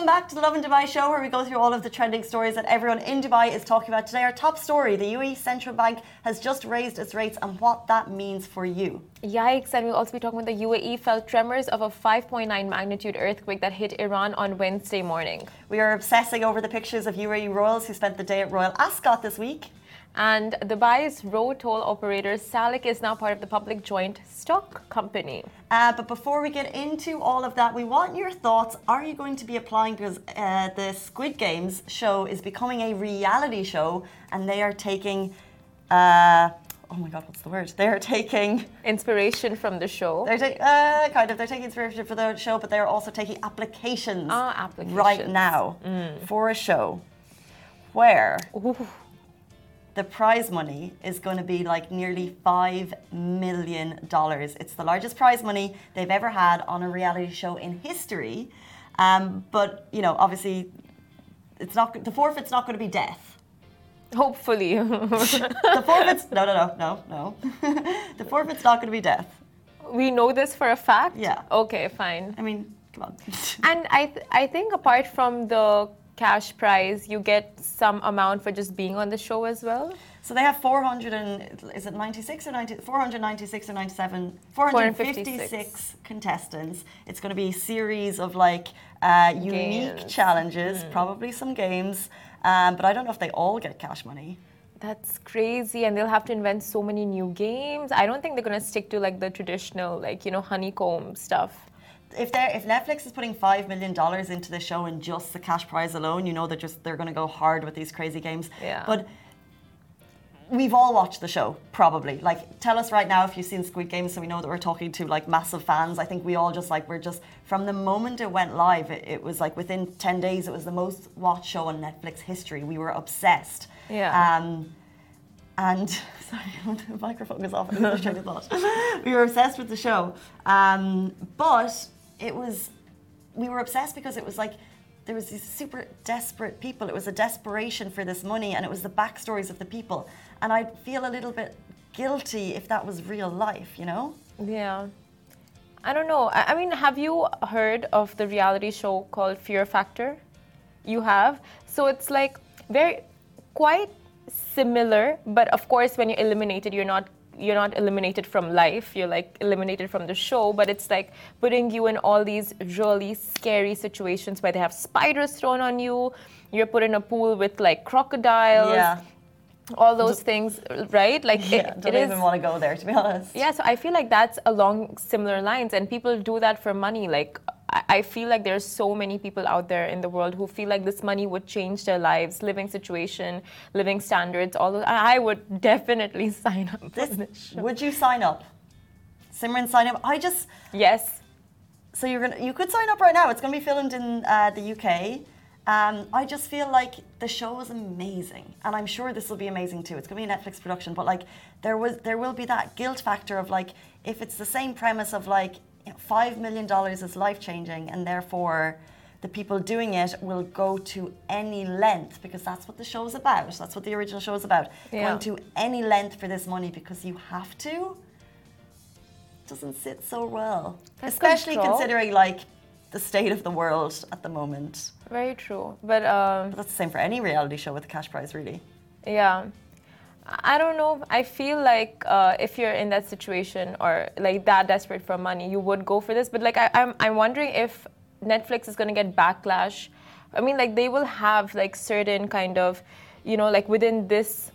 Welcome back to the Lovin Dubai show, where we go through all of the trending stories that everyone in Dubai is talking about today. Our top story the UAE Central Bank has just raised its rates and what that means for you. Yikes, and we'll also be talking about the UAE felt tremors of a 5.9 magnitude earthquake that hit Iran on Wednesday morning. We are obsessing over the pictures of UAE royals who spent the day at Royal Ascot this week. And Dubai's road toll operator Salik is now part of the public joint stock company. Uh, but before we get into all of that, we want your thoughts. Are you going to be applying? Because uh, the Squid Games show is becoming a reality show, and they are taking. Uh, oh my God, what's the word? They are taking inspiration from the show. They're taking uh, kind of. They're taking inspiration for the show, but they are also taking applications, ah, applications. right now mm. for a show where. Ooh the prize money is going to be like nearly $5 million. It's the largest prize money they've ever had on a reality show in history. Um, but, you know, obviously, it's not the forfeit's not going to be death. Hopefully. the forfeit's no, no, no, no, no. the forfeit's not going to be death. We know this for a fact. Yeah. Okay, fine. I mean, come on. and I, th- I think apart from the cash prize, you get some amount for just being on the show as well? So they have 400 and is it 96 or 90, 496 or 97, 456 contestants. It's going to be a series of like uh, unique challenges, mm. probably some games, um, but I don't know if they all get cash money. That's crazy, and they'll have to invent so many new games. I don't think they're going to stick to like the traditional, like you know, honeycomb stuff if they if Netflix is putting five million dollars into the show and just the cash prize alone, you know they're just they're going to go hard with these crazy games. Yeah. But we've all watched the show, probably. Like, tell us right now if you've seen Squid Game, so we know that we're talking to like massive fans. I think we all just like we're just from the moment it went live, it, it was like within ten days, it was the most watched show on Netflix history. We were obsessed. Yeah. Um, and sorry, the microphone was off. I was trying to thought. we were obsessed with the show, um, but it was we were obsessed because it was like there was these super desperate people. It was a desperation for this money, and it was the backstories of the people. And I'd feel a little bit guilty if that was real life, you know? Yeah. I don't know. I mean, have you heard of the reality show called Fear Factor? You have. So it's like very quite similar, but of course, when you're eliminated, you're not you're not eliminated from life you're like eliminated from the show but it's like putting you in all these really scary situations where they have spiders thrown on you you're put in a pool with like crocodiles yeah all those things, right? Like, yeah, it, don't it even is, want to go there, to be honest. Yeah, so I feel like that's along similar lines, and people do that for money. Like, I feel like there's so many people out there in the world who feel like this money would change their lives, living situation, living standards. All of, I would definitely sign up. This, this would you sign up? Simran, sign up. I just yes. So you're gonna you could sign up right now. It's gonna be filmed in uh, the UK. Um, I just feel like the show is amazing, and I'm sure this will be amazing too. It's gonna be a Netflix production, but like there was there will be that guilt factor of like if it's the same premise of like $5 million is life changing, and therefore the people doing it will go to any length because that's what the show is about. That's what the original show is about. Yeah. Going to any length for this money because you have to doesn't sit so well. That's Especially considering like the state of the world at the moment. Very true. But, um, but that's the same for any reality show with a cash prize, really. Yeah. I don't know. I feel like uh, if you're in that situation or like that desperate for money, you would go for this. But like I, I'm, I'm wondering if Netflix is going to get backlash. I mean, like they will have like certain kind of, you know, like within this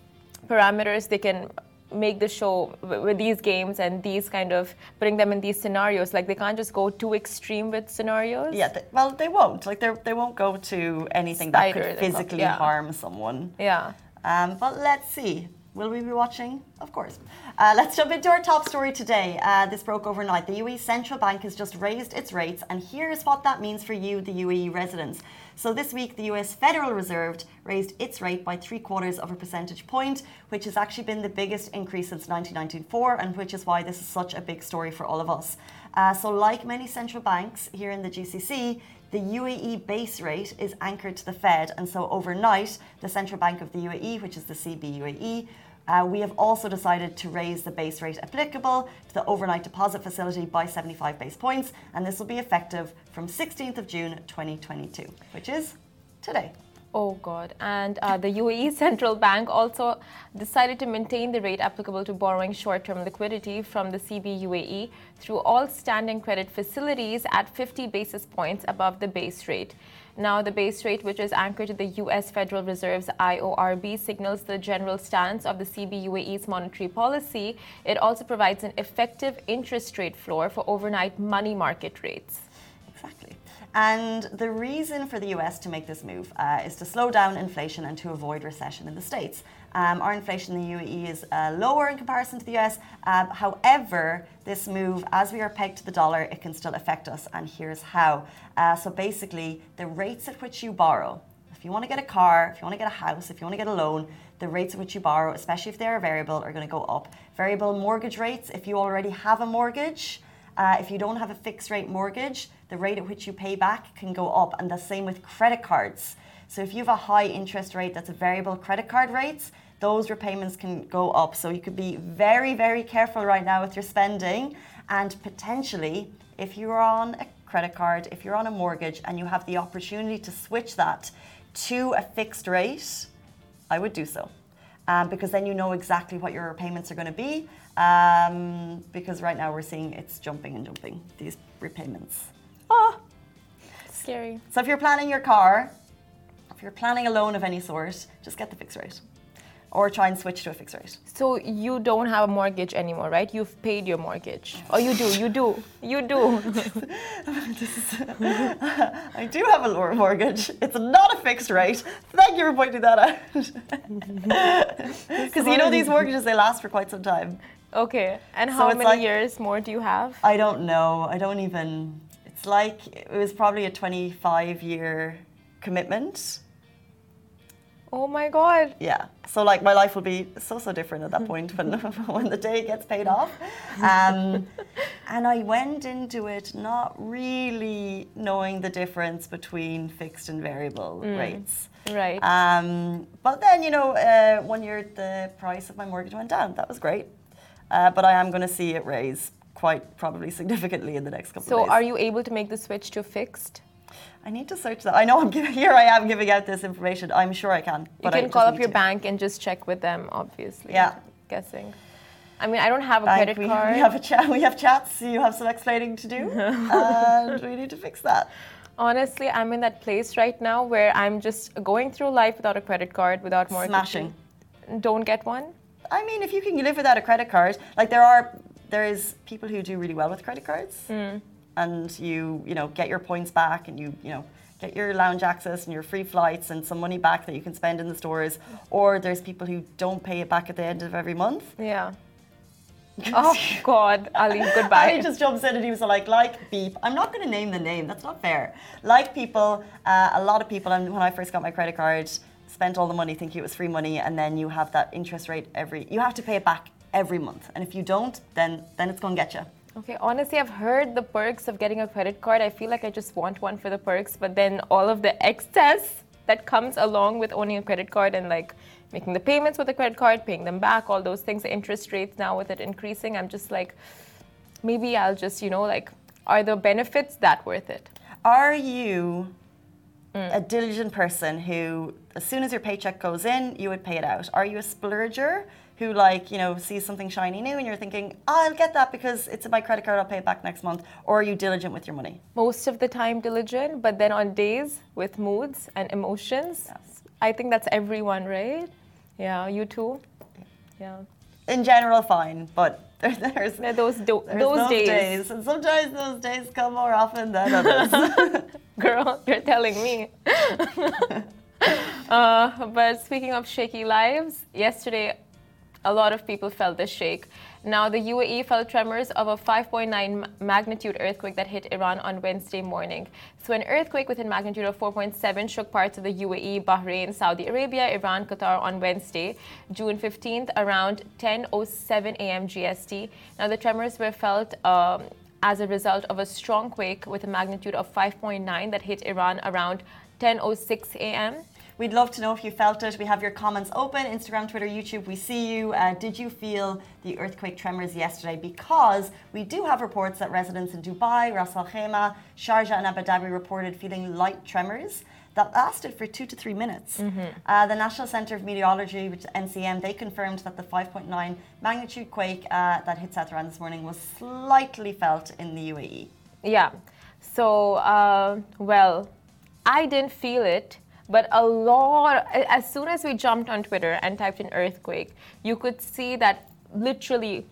parameters, they can make the show with these games and these kind of putting them in these scenarios like they can't just go too extreme with scenarios yeah they, well they won't like they they won't go to anything Spider, that could physically yeah. harm someone yeah um, but let's see Will we be watching? Of course. Uh, let's jump into our top story today. Uh, this broke overnight. The UAE Central Bank has just raised its rates, and here's what that means for you, the UAE residents. So this week, the US Federal Reserve raised its rate by three quarters of a percentage point, which has actually been the biggest increase since 1994, and which is why this is such a big story for all of us. Uh, so, like many central banks here in the GCC, the UAE base rate is anchored to the Fed, and so overnight, the Central Bank of the UAE, which is the CBUAE, Uh, we have also decided to raise the base rate applicable to the overnight deposit facility by 75 base points, and this will be effective from 16th of June 2022, which is today. Oh God! And uh, the UAE central bank also decided to maintain the rate applicable to borrowing short-term liquidity from the CB UAE through all standing credit facilities at 50 basis points above the base rate. Now, the base rate, which is anchored to the U.S. Federal Reserve's IORB, signals the general stance of the CB UAE's monetary policy. It also provides an effective interest rate floor for overnight money market rates. Exactly. And the reason for the US to make this move uh, is to slow down inflation and to avoid recession in the States. Um, our inflation in the UAE is uh, lower in comparison to the US. Uh, however, this move, as we are pegged to the dollar, it can still affect us. And here's how. Uh, so basically, the rates at which you borrow, if you want to get a car, if you want to get a house, if you want to get a loan, the rates at which you borrow, especially if they're variable, are going to go up. Variable mortgage rates, if you already have a mortgage, uh, if you don't have a fixed rate mortgage, the rate at which you pay back can go up. And the same with credit cards. So if you have a high interest rate that's a variable credit card rates, those repayments can go up. So you could be very, very careful right now with your spending. And potentially, if you're on a credit card, if you're on a mortgage, and you have the opportunity to switch that to a fixed rate, I would do so. Um, because then you know exactly what your repayments are going to be. Um, because right now we're seeing it's jumping and jumping, these repayments. Oh, scary. So if you're planning your car, if you're planning a loan of any sort, just get the fixed rate or try and switch to a fixed rate. So you don't have a mortgage anymore, right? You've paid your mortgage. Oh, you do, you do, you do. I do have a lower mortgage. It's not a fixed rate. Thank you for pointing that out. Because you know these mortgages, they last for quite some time. Okay, and how it's many like- years more do you have? I don't know. I don't even. It's like it was probably a 25 year commitment. Oh my God. Yeah. So like my life will be so so different at that point when when the day gets paid off. Um, and I went into it not really knowing the difference between fixed and variable rates. Right. Um, but then you know uh, one year the price of my mortgage went down. That was great. Uh, but I am going to see it raise quite probably significantly in the next couple so of days. are you able to make the switch to fixed? I need to search that. I know I'm giving, here. I am giving out this information. I'm sure I can. You But I can just call up your to. bank and just check with them, obviously. Yeah. Guessing. I mean, I don't have a Bank, credit we, card. we have a chat. We have chats. You have some explaining to do, and we need to fix that. Honestly, I'm in that place right now where I'm just going through life without a credit card, without more Smashing. Don't get one. I mean, if you can live without a credit card, like there are, there is people who do really well with credit cards, Hmm. And you, you know, get your points back, and you, you know, get your lounge access and your free flights and some money back that you can spend in the stores. Or there's people who don't pay it back at the end of every month. Yeah. Oh God, Ali, goodbye. I just jumps in and he was like, like beep. I'm not going to name the name. That's not fair. Like people, uh, a lot of people, and when I first got my credit card, spent all the money thinking it was free money, and then you have that interest rate every. You have to pay it back every month, and if you don't, then then it's going to get you. Okay, honestly, I've heard the perks of getting a credit card. I feel like I just want one for the perks, but then all of the excess that comes along with owning a credit card and like making the payments with a credit card, paying them back, all those things, the interest rates now with it increasing, I'm just like, maybe I'll just, you know, like, are the benefits that worth it? Are you mm. a diligent person who, as soon as your paycheck goes in, you would pay it out? Are you a splurger who, like, you know, sees something shiny new and you're thinking, I'll get that because it's in my credit card, I'll pay it back next month? Or are you diligent with your money? Most of the time diligent, but then on days with moods and emotions, Yes. I think that's everyone, right? Yeah, you too? Yeah. In general, fine, but there, there's There Those, do- There's those days. and sometimes those days come more often than others. Girl, you're telling me. uh, but speaking of shaky lives, yesterday a lot of people felt the shake. Now, the UAE felt tremors of a 5.9 magnitude earthquake that hit Iran on Wednesday morning. So, an earthquake with a magnitude of 4.7 shook parts of the UAE, Bahrain, Saudi Arabia, Iran, Qatar on Wednesday, June 15th, around 10:07 a.m. GST. Now, the tremors were felt. Um, as a result of a strong quake with a magnitude of 5.9 that hit Iran around 10:06 a.m. We'd love to know if you felt it. We have your comments open Instagram, Twitter, YouTube. We see you. Uh, did you feel the earthquake tremors yesterday? Because we do have reports that residents in Dubai, Ras Al Khaimah, Sharjah, and Abu Dhabi reported feeling light tremors that lasted for two to three minutes. Mm-hmm. Uh, the National Centre of Meteorology, which is NCM, they confirmed that the 5.9 magnitude quake uh, that hit South Iran this morning was slightly felt in the UAE. Yeah. So, uh, well, I didn't feel it. But a lot, as soon as we jumped on Twitter and typed in earthquake, you could see that literally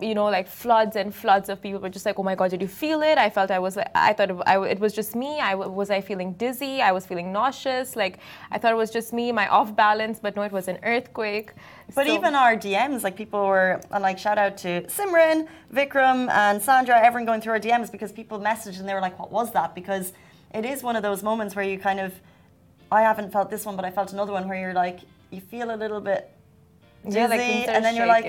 you know, like floods and floods of people were just like, oh my God, did you feel it? I felt I was, I thought it, I, it was just me. I was I feeling dizzy? I was feeling nauseous. Like I thought it was just me, my off balance, but no, it was an earthquake. But so, even our DMs, like people were, uh, like shout out to Simran, Vikram, and Sandra, everyone going through our DMs because people messaged and they were like, what was that? Because it is one of those moments where you kind of, I haven't felt this one, but I felt another one where you're like, you feel a little bit dizzy, yeah, like and then you're like,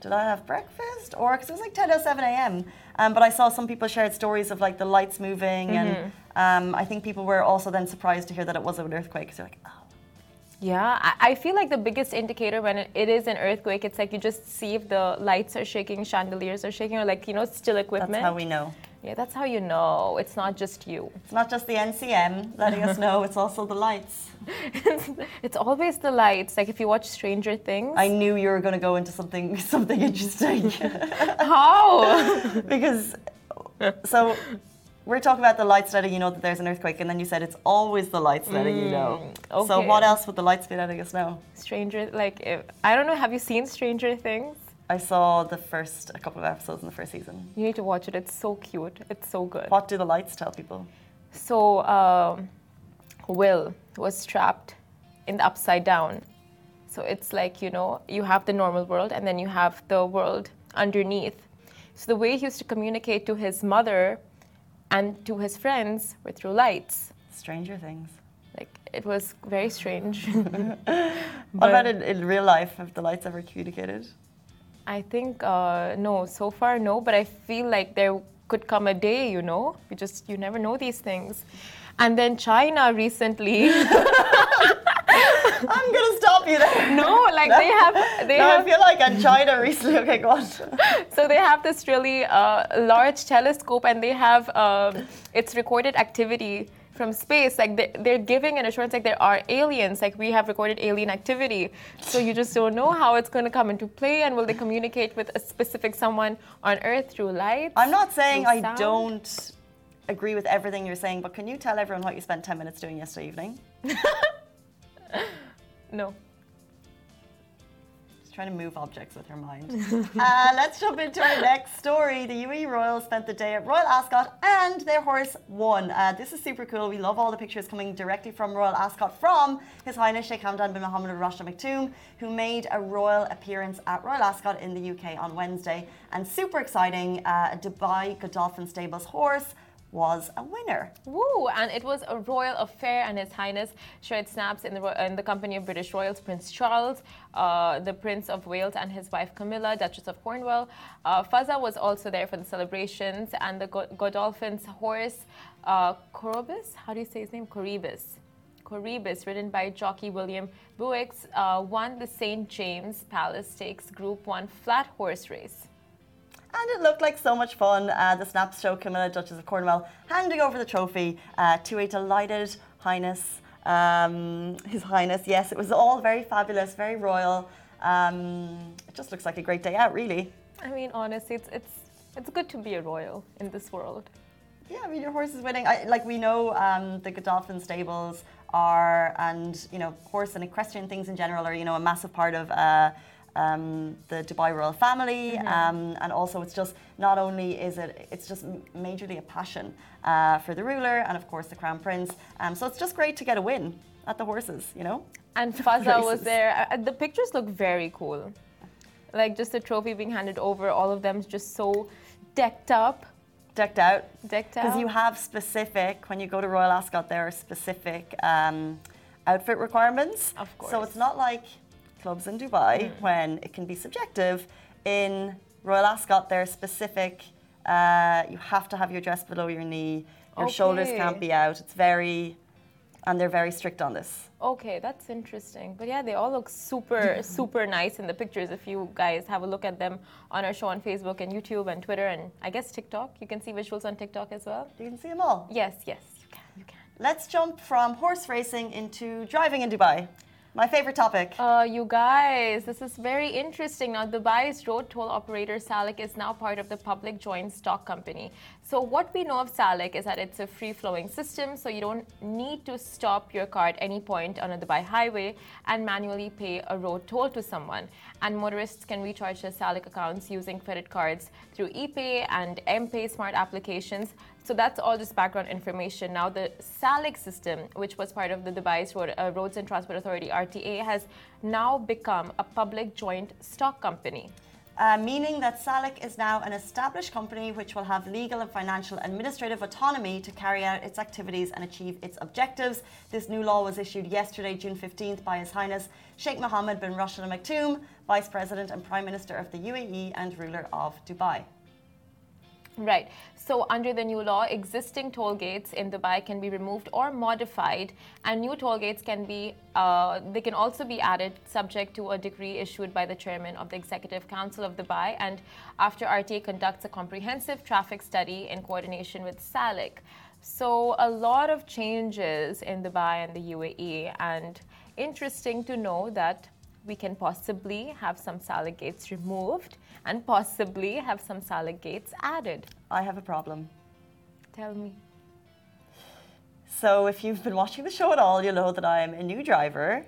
did I have breakfast? Or because it was like 10 or 7 a.m. Um, but I saw some people shared stories of like the lights moving, mm-hmm. and um, I think people were also then surprised to hear that it was an earthquake. So they're like, oh. Yeah, I feel like the biggest indicator when it is an earthquake, it's like you just see if the lights are shaking, chandeliers are shaking, or like, you know, still equipment. That's how we know. Yeah, that's how you know. It's not just you. It's not just the NCM letting us know, it's also the lights. it's always the lights. Like if you watch Stranger Things. I knew you were going to go into something something interesting. how? because so we're talking about the lights letting you know that there's an earthquake, and then you said it's always the lights letting mm, you know. Mm, okay. So what else would the lights be letting us know? Stranger, like if, I don't know. Have you seen Stranger Things? I saw the first a couple of episodes in the first season. You need to watch it. It's so cute. It's so good. What do the lights tell people? So um, Will was trapped in the upside down. So it's like you know you have the normal world and then you have the world underneath. So the way he used to communicate to his mother and to his friends were through lights. Stranger Things. Like it was very strange. what about in, in real life? Have the lights ever communicated? I think uh, no. So far, no. But I feel like there could come a day. You know, you just you never know these things. And then China recently. I'm gonna stop you there. No, like no. they have. They no, have, I feel like in China recently. Okay, go on. So they have this really uh, large telescope, and they have um, its recorded activity from space like they're giving an assurance like there are aliens like we have recorded alien activity. So you just don't know how it's going to come into play and will they communicate with a specific someone on earth through light i'm not saying i don't agree with everything you're saying but can you tell everyone what you spent 10 minutes doing yesterday evening? No trying to move objects with her mind. uh, let's jump into our next story. The UAE Royals spent the day at Royal Ascot and their horse won. Uh, this is super cool. We love all the pictures coming directly from Royal Ascot from His Highness Sheikh Hamdan bin Mohammed Al Rashid Maktoum, who made a royal appearance at Royal Ascot in the UK on Wednesday. And super exciting, uh, Dubai Godolphin Stables horse was a winner. Woo! And it was a royal affair, and His Highness shared snaps in the, in the company of British royals Prince Charles, uh, the Prince of Wales, and his wife Camilla, Duchess of Cornwall. Uh, Fazza was also there for the celebrations, and the Godolphin's horse, uh, Corobus, how do you say his name? Coroebus. Coroebus, ridden by jockey William Buicks, uh, won the St. James Palace Stakes Group 1 flat horse race and it looked like so much fun. Uh, the snaps show Camilla, Duchess of Cornwall, handing over the trophy uh, to a delighted Highness, um, His Highness. Yes, it was all very fabulous, very royal. Um, it just looks like a great day out, really. I mean, honestly, it's it's it's good to be a royal in this world. Yeah, I mean, your horse is winning. I, like we know, um, the Godolphin stables are, and you know, horse and equestrian things in general are, you know, a massive part of. Uh, um, the Dubai royal family, mm-hmm. um, and also it's just not only is it it's just majorly a passion uh, for the ruler and of course the crown prince. Um, so it's just great to get a win at the horses, you know. And Fazza was there. Uh, the pictures look very cool, like just the trophy being handed over. All of them just so decked up. Decked out. Decked out. Because you have specific, when you go to Royal Ascot, there are specific um, outfit requirements. Of course. So it's not like clubs in Dubai mm. when it can be subjective. In Royal Ascot, there are specific. Uh, you have to have your dress below your knee. Your okay. shoulders can't be out. It's very. and they're very strict on this. Okay, that's interesting. But yeah, they all look super, super nice in the pictures. If you guys have a look at them on our show on Facebook and YouTube and Twitter and I guess TikTok, you can see visuals on TikTok as well. You can see them all. Yes, yes, you can, you can. Let's jump from horse racing into driving in Dubai. My favorite topic. Uh, you guys, this is very interesting. Now, Dubai's road toll operator Salik is now part of the public joint stock company. So, what we know of Salik is that it's a free flowing system, so you don't need to stop your car at any point on a Dubai highway and manually pay a road toll to someone. And motorists can recharge their Salik accounts using credit cards through ePay and mPay smart applications. So that's all just background information. Now, the Salik system, which was part of the Dubai's Road, uh, Roads and Transport Authority (RTA), has now become a public joint stock company. Uh, meaning that Salik is now an established company which will have legal and financial administrative autonomy to carry out its activities and achieve its objectives. This new law was issued yesterday, June 15th, by His Highness Sheikh Mohammed bin Rashid Al Maktoum, Vice President and Prime Minister of the UAE and ruler of Dubai. Right. So, under the new law, existing toll gates in Dubai can be removed or modified, and new toll gates can be uh, they can also be added subject to a decree issued by the chairman of the Executive Council of Dubai, and after RTA conducts a comprehensive traffic study in coordination with Salik. So, a lot of changes in Dubai and the UAE, and interesting to know that we can possibly have some Salik gates removed and possibly have some Salik gates added. I have a problem. Tell me. So, if you've been watching the show at all, you'll know that I'm a new driver.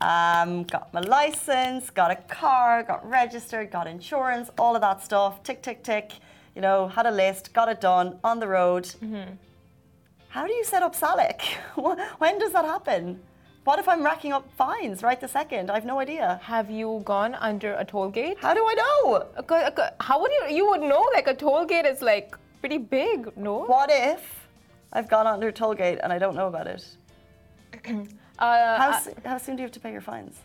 Um, got my license, got a car, got registered, got insurance, all of that stuff. Tick, tick, tick. You know, had a list, got it done on the road. Mm-hmm. How do you set up Salik? when does that happen? What if I'm racking up fines right the second? I have no idea. Have you gone under a toll gate? How do I know? How would you? You would know. Like a toll gate is like pretty big, no? What if I've gone under a toll gate and I don't know about it? uh, how, how soon do you have to pay your fines?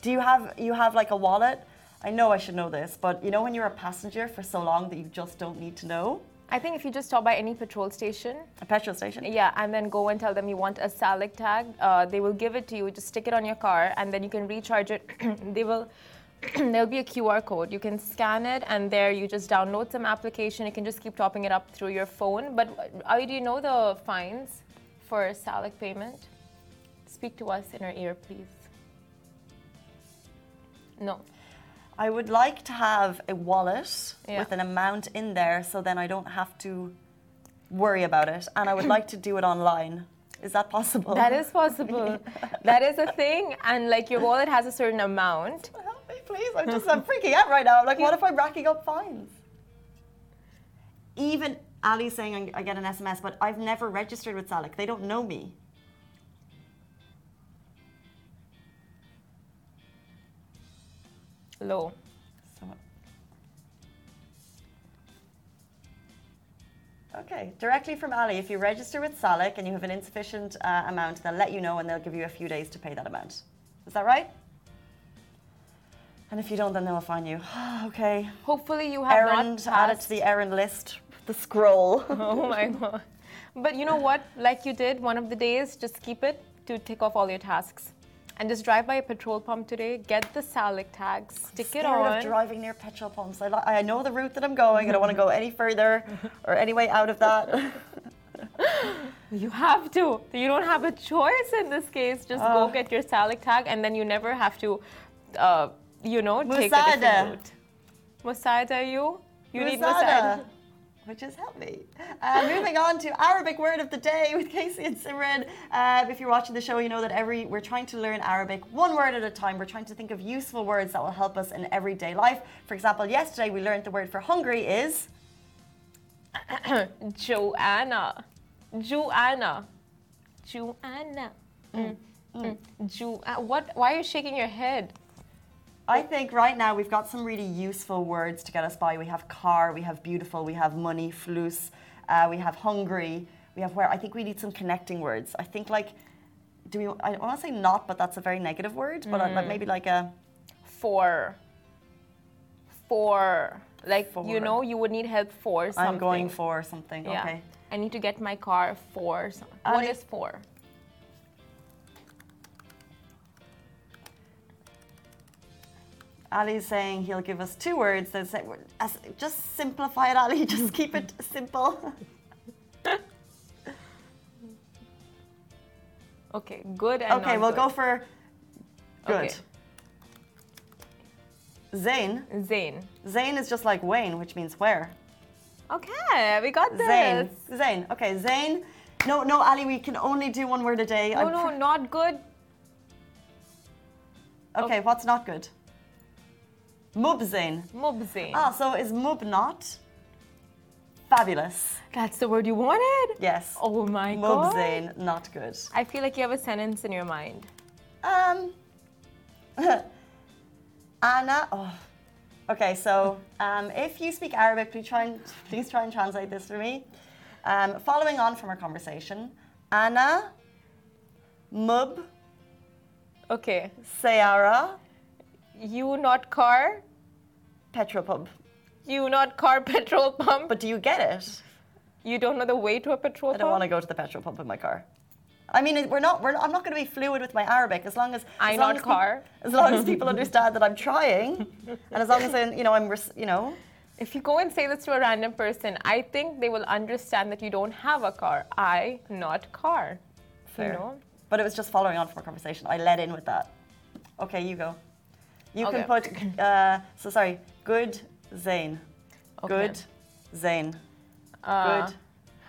Do you have you have like a wallet? I know I should know this, but you know when you're a passenger for so long that you just don't need to know. I think if you just stop by any petrol station, a petrol station, yeah, and then go and tell them you want a Salik tag, uh, they will give it to you. Just stick it on your car, and then you can recharge it. they will. there'll be a QR code. You can scan it, and there you just download some application. You can just keep topping it up through your phone. But uh, do you know the fines for Salik payment? Speak to us in our ear, please. No. I would like to have a wallet yeah. with an amount in there so then I don't have to worry about it. And I would like to do it online. Is that possible? That is possible. that is a thing. And like your wallet has a certain amount. Help me, please. I'm just I'm freaking out right now. I'm Like, what if I'm racking up fines? Even Ali's saying I get an SMS, but I've never registered with Salik. They don't know me. Low. Okay, directly from Ali. If you register with Salik and you have an insufficient uh, amount, they'll let you know and they'll give you a few days to pay that amount. Is that right? And if you don't, then they'll fine you. okay. Hopefully you have errand not added to the errand list. The scroll. oh my god! But you know what? Like you did one of the days, just keep it to tick off all your tasks and just drive by a petrol pump today, get the Salik tags, stick it on. Of driving near petrol pumps. I, I know the route that I'm going. I don't want to go any further or any way out of that. you have to. You don't have a choice in this case. Just uh, go get your Salik tag, and then you never have to, uh, you know, take a different route. Musada, you? You Musada. need Musada which has helped me. Uh, moving on to Arabic word of the day with Casey and Simran. Uh, if you're watching the show, you know that every we're trying to learn Arabic one word at a time. We're trying to think of useful words that will help us in everyday life. For example, yesterday we learned the word for hungry is Joanna. Joanna. Joanna. Mm. Mm. Mm. Jo- uh, what? Why are you shaking your head? I think right now we've got some really useful words to get us by. We have car, we have beautiful, we have money, flus, uh, we have hungry, we have where. I think we need some connecting words. I think like, do we? I want to say not, but that's a very negative word. But mm. maybe like a for. For like for. you know you would need help for something. I'm going for something. Yeah. Okay. I need to get my car for. Something. What is for? Ali's saying he'll give us two words. That say, just simplify it, Ali. Just keep it simple. Okay, good and okay, we'll good. go for good. Okay. Zayn. Zayn. Zayn is just like Wayne, which means where. Okay, we got this. Zayn. Zayn. Okay, Zayn. No, no, Ali, we can only do one word a day. No, no, not good. okay, what's not good? Mub Zayn. Mubzain. Ah, so is Mub not? Fabulous. That's the word you wanted? Yes. Oh my Mub god. Zayn, not good. I feel like you have a sentence in your mind. Um. Anna. Oh. Okay, so um, if you speak Arabic, please try and please try and translate this for me. Um, following on from our conversation, Anna, Mub, Okay. Sayara, You not car, Petropub. you not car petrol pump. But do you get it? You don't know the way to a petrol I pump. don't want to go to the petrol pump in my car. I mean, we're not. We're, I'm not going to be fluid with my Arabic as long as I as long not as car. as long as people understand that I'm trying, and as long as I, you know I'm res- you know If you go and say this to a random person, I think they will understand that you don't have a car. I not car. Fair. You know? But it was just following on from a conversation. I led in with that. Okay, you go. You can put. Uh, so sorry. Good Zayn. Okay. Good Zayn. Uh, Good.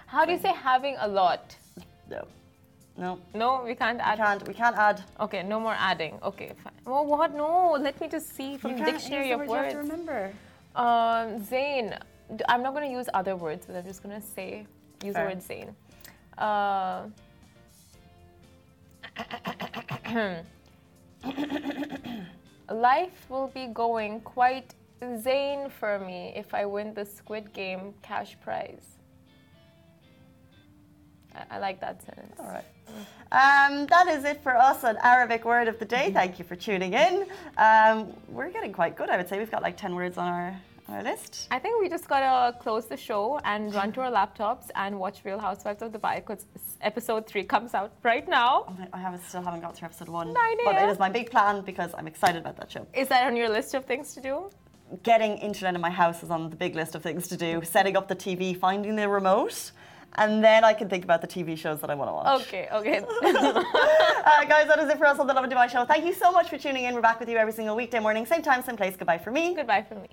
How do you say having a lot? No. No. No, we can't We add. can't. We can't add. Okay, no more adding. Okay, fine. Well, what? No, let me just see from the dictionary of words. remember. Um, Zayn. D- I'm not going to use other words, but I'm just going to say, use Fair. the word Zayn. Uh, life will be going quite Zayn for me if I win the Squid Game cash prize. I, I like that sentence. All right. Um, that is it for us on Arabic Word of the Day. Thank you for tuning in. Um, we're getting quite good, I would say. We've got like 10 words on our, our list. I think we just gotta close the show and run to our laptops and watch Real Housewives of Dubai because episode three comes out right now. Oh, I haven't, still haven't got through episode one. 9 But it is my big plan because I'm excited about that show. Is that on your list of things to do? Getting internet in my house is on the big list of things to do. Setting up the TV, finding the remote, and then I can think about the TV shows that I want to watch. Okay, okay. Uh, guys, that is it for us on the Lovin Dubai show. Thank you so much for tuning in. We're back with you every single weekday morning, same time, same place. Goodbye for me. Goodbye for me.